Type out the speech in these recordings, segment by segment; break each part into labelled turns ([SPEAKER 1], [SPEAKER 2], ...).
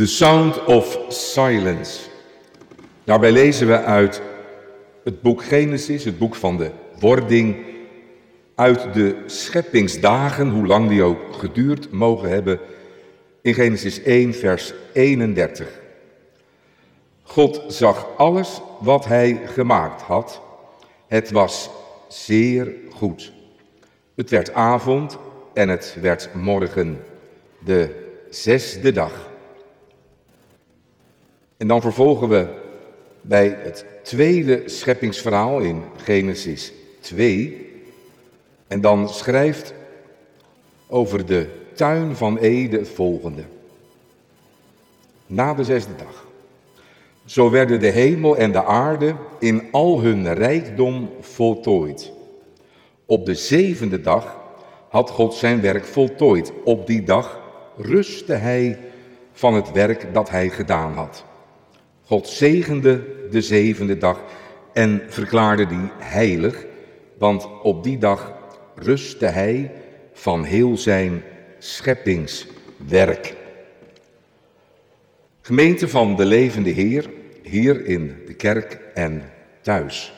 [SPEAKER 1] The Sound of Silence. Daarbij lezen we uit het boek Genesis, het boek van de wording, uit de scheppingsdagen, hoe lang die ook geduurd mogen hebben, in Genesis 1, vers 31. God zag alles wat hij gemaakt had. Het was zeer goed. Het werd avond en het werd morgen, de zesde dag. En dan vervolgen we bij het tweede scheppingsverhaal in Genesis 2. En dan schrijft over de tuin van Ede het volgende. Na de zesde dag. Zo werden de hemel en de aarde in al hun rijkdom voltooid. Op de zevende dag had God zijn werk voltooid. Op die dag rustte hij van het werk dat hij gedaan had. God zegende de zevende dag en verklaarde die heilig, want op die dag rustte hij van heel zijn scheppingswerk. Gemeente van de levende Heer, hier in de kerk en thuis.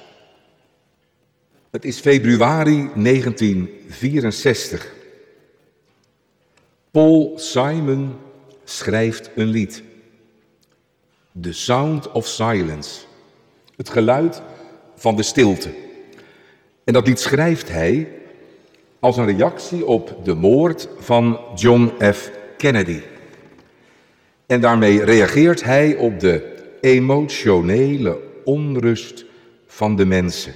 [SPEAKER 1] Het is februari 1964. Paul Simon schrijft een lied. The Sound of Silence. Het geluid van de stilte. En dat lied schrijft hij als een reactie op de moord van John F. Kennedy. En daarmee reageert hij op de emotionele onrust van de mensen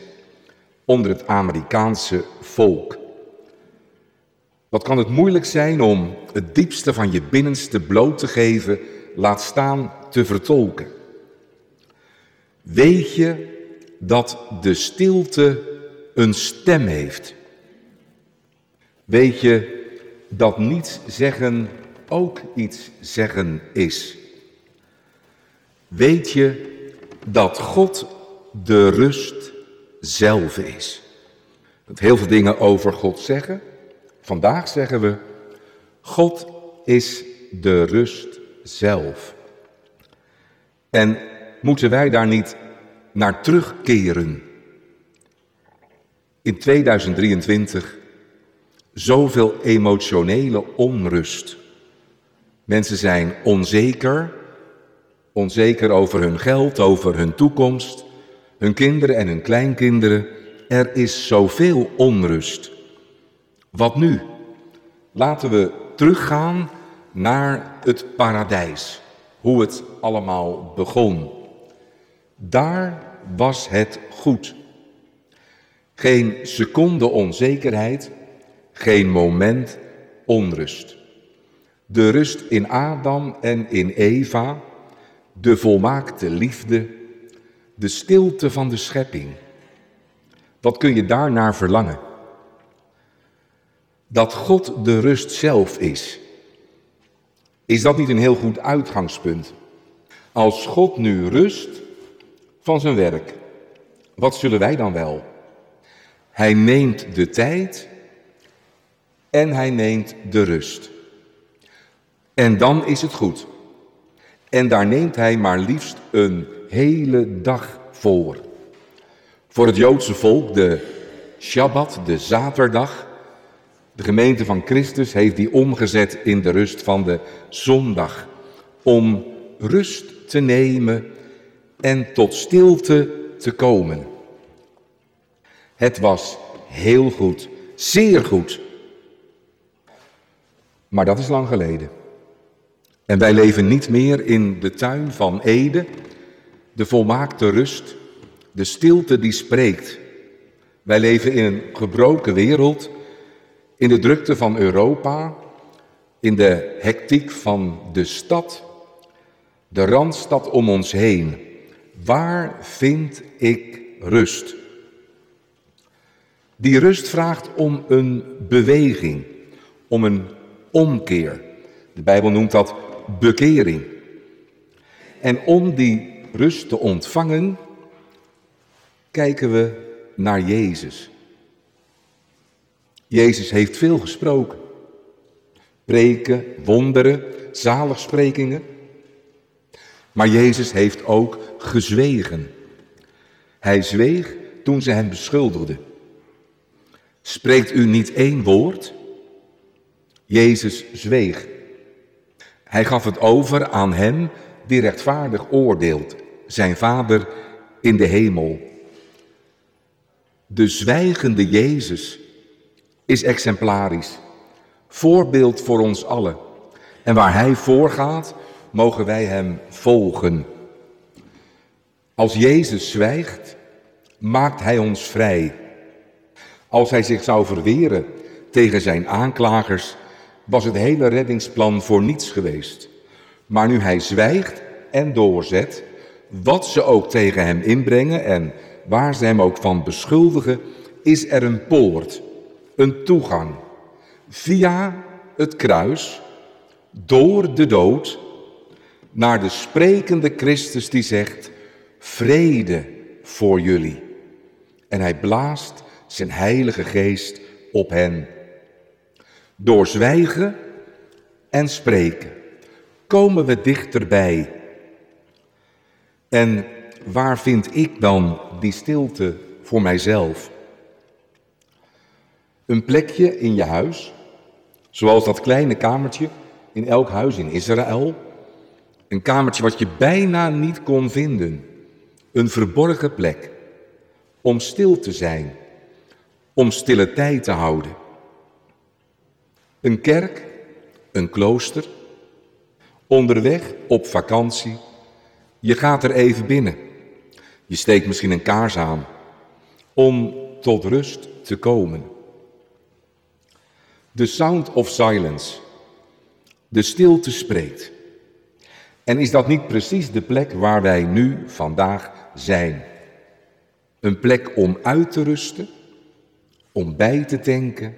[SPEAKER 1] onder het Amerikaanse volk. Wat kan het moeilijk zijn om het diepste van je binnenste bloot te geven, laat staan te vertolken. Weet je dat de stilte een stem heeft? Weet je dat niets zeggen ook iets zeggen is? Weet je dat God de rust zelf is? Dat heel veel dingen over God zeggen. Vandaag zeggen we, God is de rust zelf. En moeten wij daar niet naar terugkeren? In 2023 zoveel emotionele onrust. Mensen zijn onzeker, onzeker over hun geld, over hun toekomst, hun kinderen en hun kleinkinderen. Er is zoveel onrust. Wat nu? Laten we teruggaan naar het paradijs, hoe het allemaal begon. Daar was het goed. Geen seconde onzekerheid, geen moment onrust. De rust in Adam en in Eva, de volmaakte liefde, de stilte van de schepping. Wat kun je daarnaar verlangen? Dat God de rust zelf is. Is dat niet een heel goed uitgangspunt? Als God nu rust van zijn werk, wat zullen wij dan wel? Hij neemt de tijd en hij neemt de rust. En dan is het goed. En daar neemt hij maar liefst een hele dag voor. Voor het Joodse volk de Shabbat, de zaterdag. De gemeente van Christus heeft die omgezet in de rust van de zondag. Om rust te nemen en tot stilte te komen. Het was heel goed, zeer goed. Maar dat is lang geleden. En wij leven niet meer in de tuin van Ede, de volmaakte rust, de stilte die spreekt. Wij leven in een gebroken wereld, in de drukte van Europa, in de hectiek van de stad, de randstad om ons heen. Waar vind ik rust? Die rust vraagt om een beweging, om een omkeer. De Bijbel noemt dat bekering. En om die rust te ontvangen, kijken we naar Jezus. Jezus heeft veel gesproken. Preken, wonderen, zaligsprekingen. Maar Jezus heeft ook gezwegen. Hij zweeg toen ze hem beschuldigden. Spreekt u niet één woord? Jezus zweeg. Hij gaf het over aan hem die rechtvaardig oordeelt, zijn Vader in de hemel. De zwijgende Jezus is exemplarisch, voorbeeld voor ons allen. En waar Hij voorgaat, mogen wij Hem volgen. Als Jezus zwijgt, maakt Hij ons vrij. Als Hij zich zou verweren tegen zijn aanklagers, was het hele reddingsplan voor niets geweest. Maar nu Hij zwijgt en doorzet, wat ze ook tegen Hem inbrengen en waar ze Hem ook van beschuldigen, is er een poort, een toegang. Via het kruis, door de dood, naar de sprekende Christus die zegt, vrede voor jullie. En hij blaast zijn heilige geest op hen. Door zwijgen en spreken komen we dichterbij. En waar vind ik dan die stilte voor mijzelf? Een plekje in je huis, zoals dat kleine kamertje in elk huis in Israël. Een kamertje wat je bijna niet kon vinden. Een verborgen plek om stil te zijn, om stille tijd te houden. Een kerk, een klooster, onderweg op vakantie. Je gaat er even binnen. Je steekt misschien een kaars aan om tot rust te komen. The sound of silence. De stilte spreekt. En is dat niet precies de plek waar wij nu vandaag zijn? Een plek om uit te rusten, om bij te denken,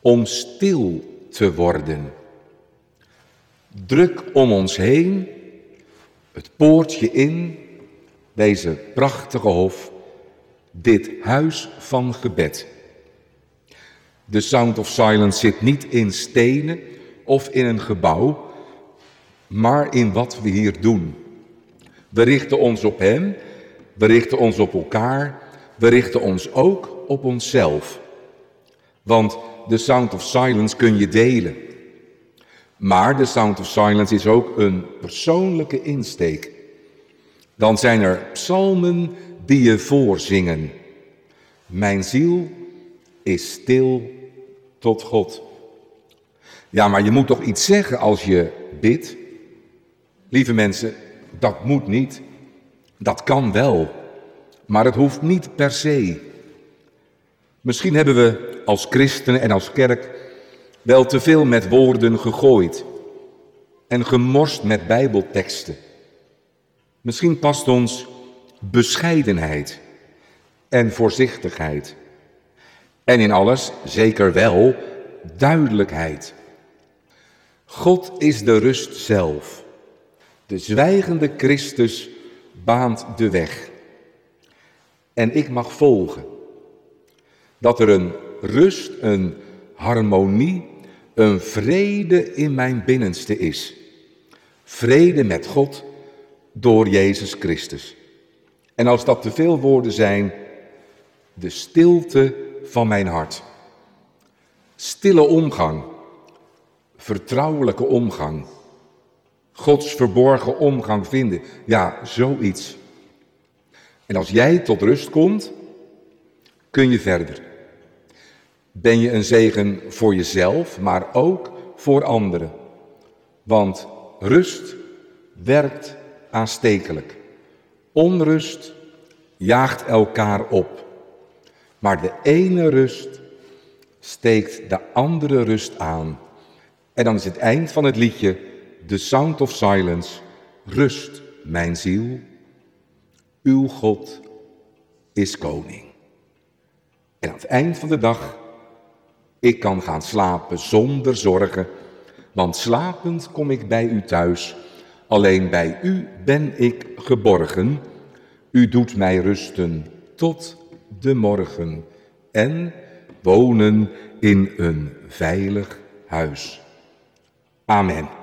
[SPEAKER 1] om stil te worden. Druk om ons heen, het poortje in, deze prachtige hof, dit huis van gebed. De Sound of Silence zit niet in stenen of in een gebouw, maar in wat we hier doen. We richten ons op Hem, we richten ons op elkaar, we richten ons ook op onszelf. Want de Sound of Silence kun je delen. Maar de Sound of Silence is ook een persoonlijke insteek. Dan zijn er psalmen die je voorzingen. Mijn ziel is stil tot God. Ja, maar je moet toch iets zeggen als je bidt? Lieve mensen, dat moet niet. Dat kan wel, maar het hoeft niet per se. Misschien hebben we als christenen en als kerk wel te veel met woorden gegooid en gemorst met bijbelteksten. Misschien past ons bescheidenheid en voorzichtigheid. En in alles zeker wel duidelijkheid. God is de rust zelf. De zwijgende Christus baant de weg. En ik mag volgen. Dat er een rust, een harmonie, een vrede in mijn binnenste is. Vrede met God door Jezus Christus. En als dat te veel woorden zijn, de stilte van mijn hart. Stille omgang, vertrouwelijke omgang, Gods verborgen omgang vinden. Ja, zoiets. En als jij tot rust komt, kun je verder. Ben je een zegen voor jezelf, maar ook voor anderen. Want rust werkt aanstekelijk. Onrust jaagt elkaar op. Maar de ene rust steekt de andere rust aan. En dan is het eind van het liedje, The Sound of Silence, rust mijn ziel, uw God is koning. En aan het eind van de dag, ik kan gaan slapen zonder zorgen, want slapend kom ik bij u thuis. Alleen bij u ben ik geborgen. U doet mij rusten tot de morgen en wonen in een veilig huis. Amen.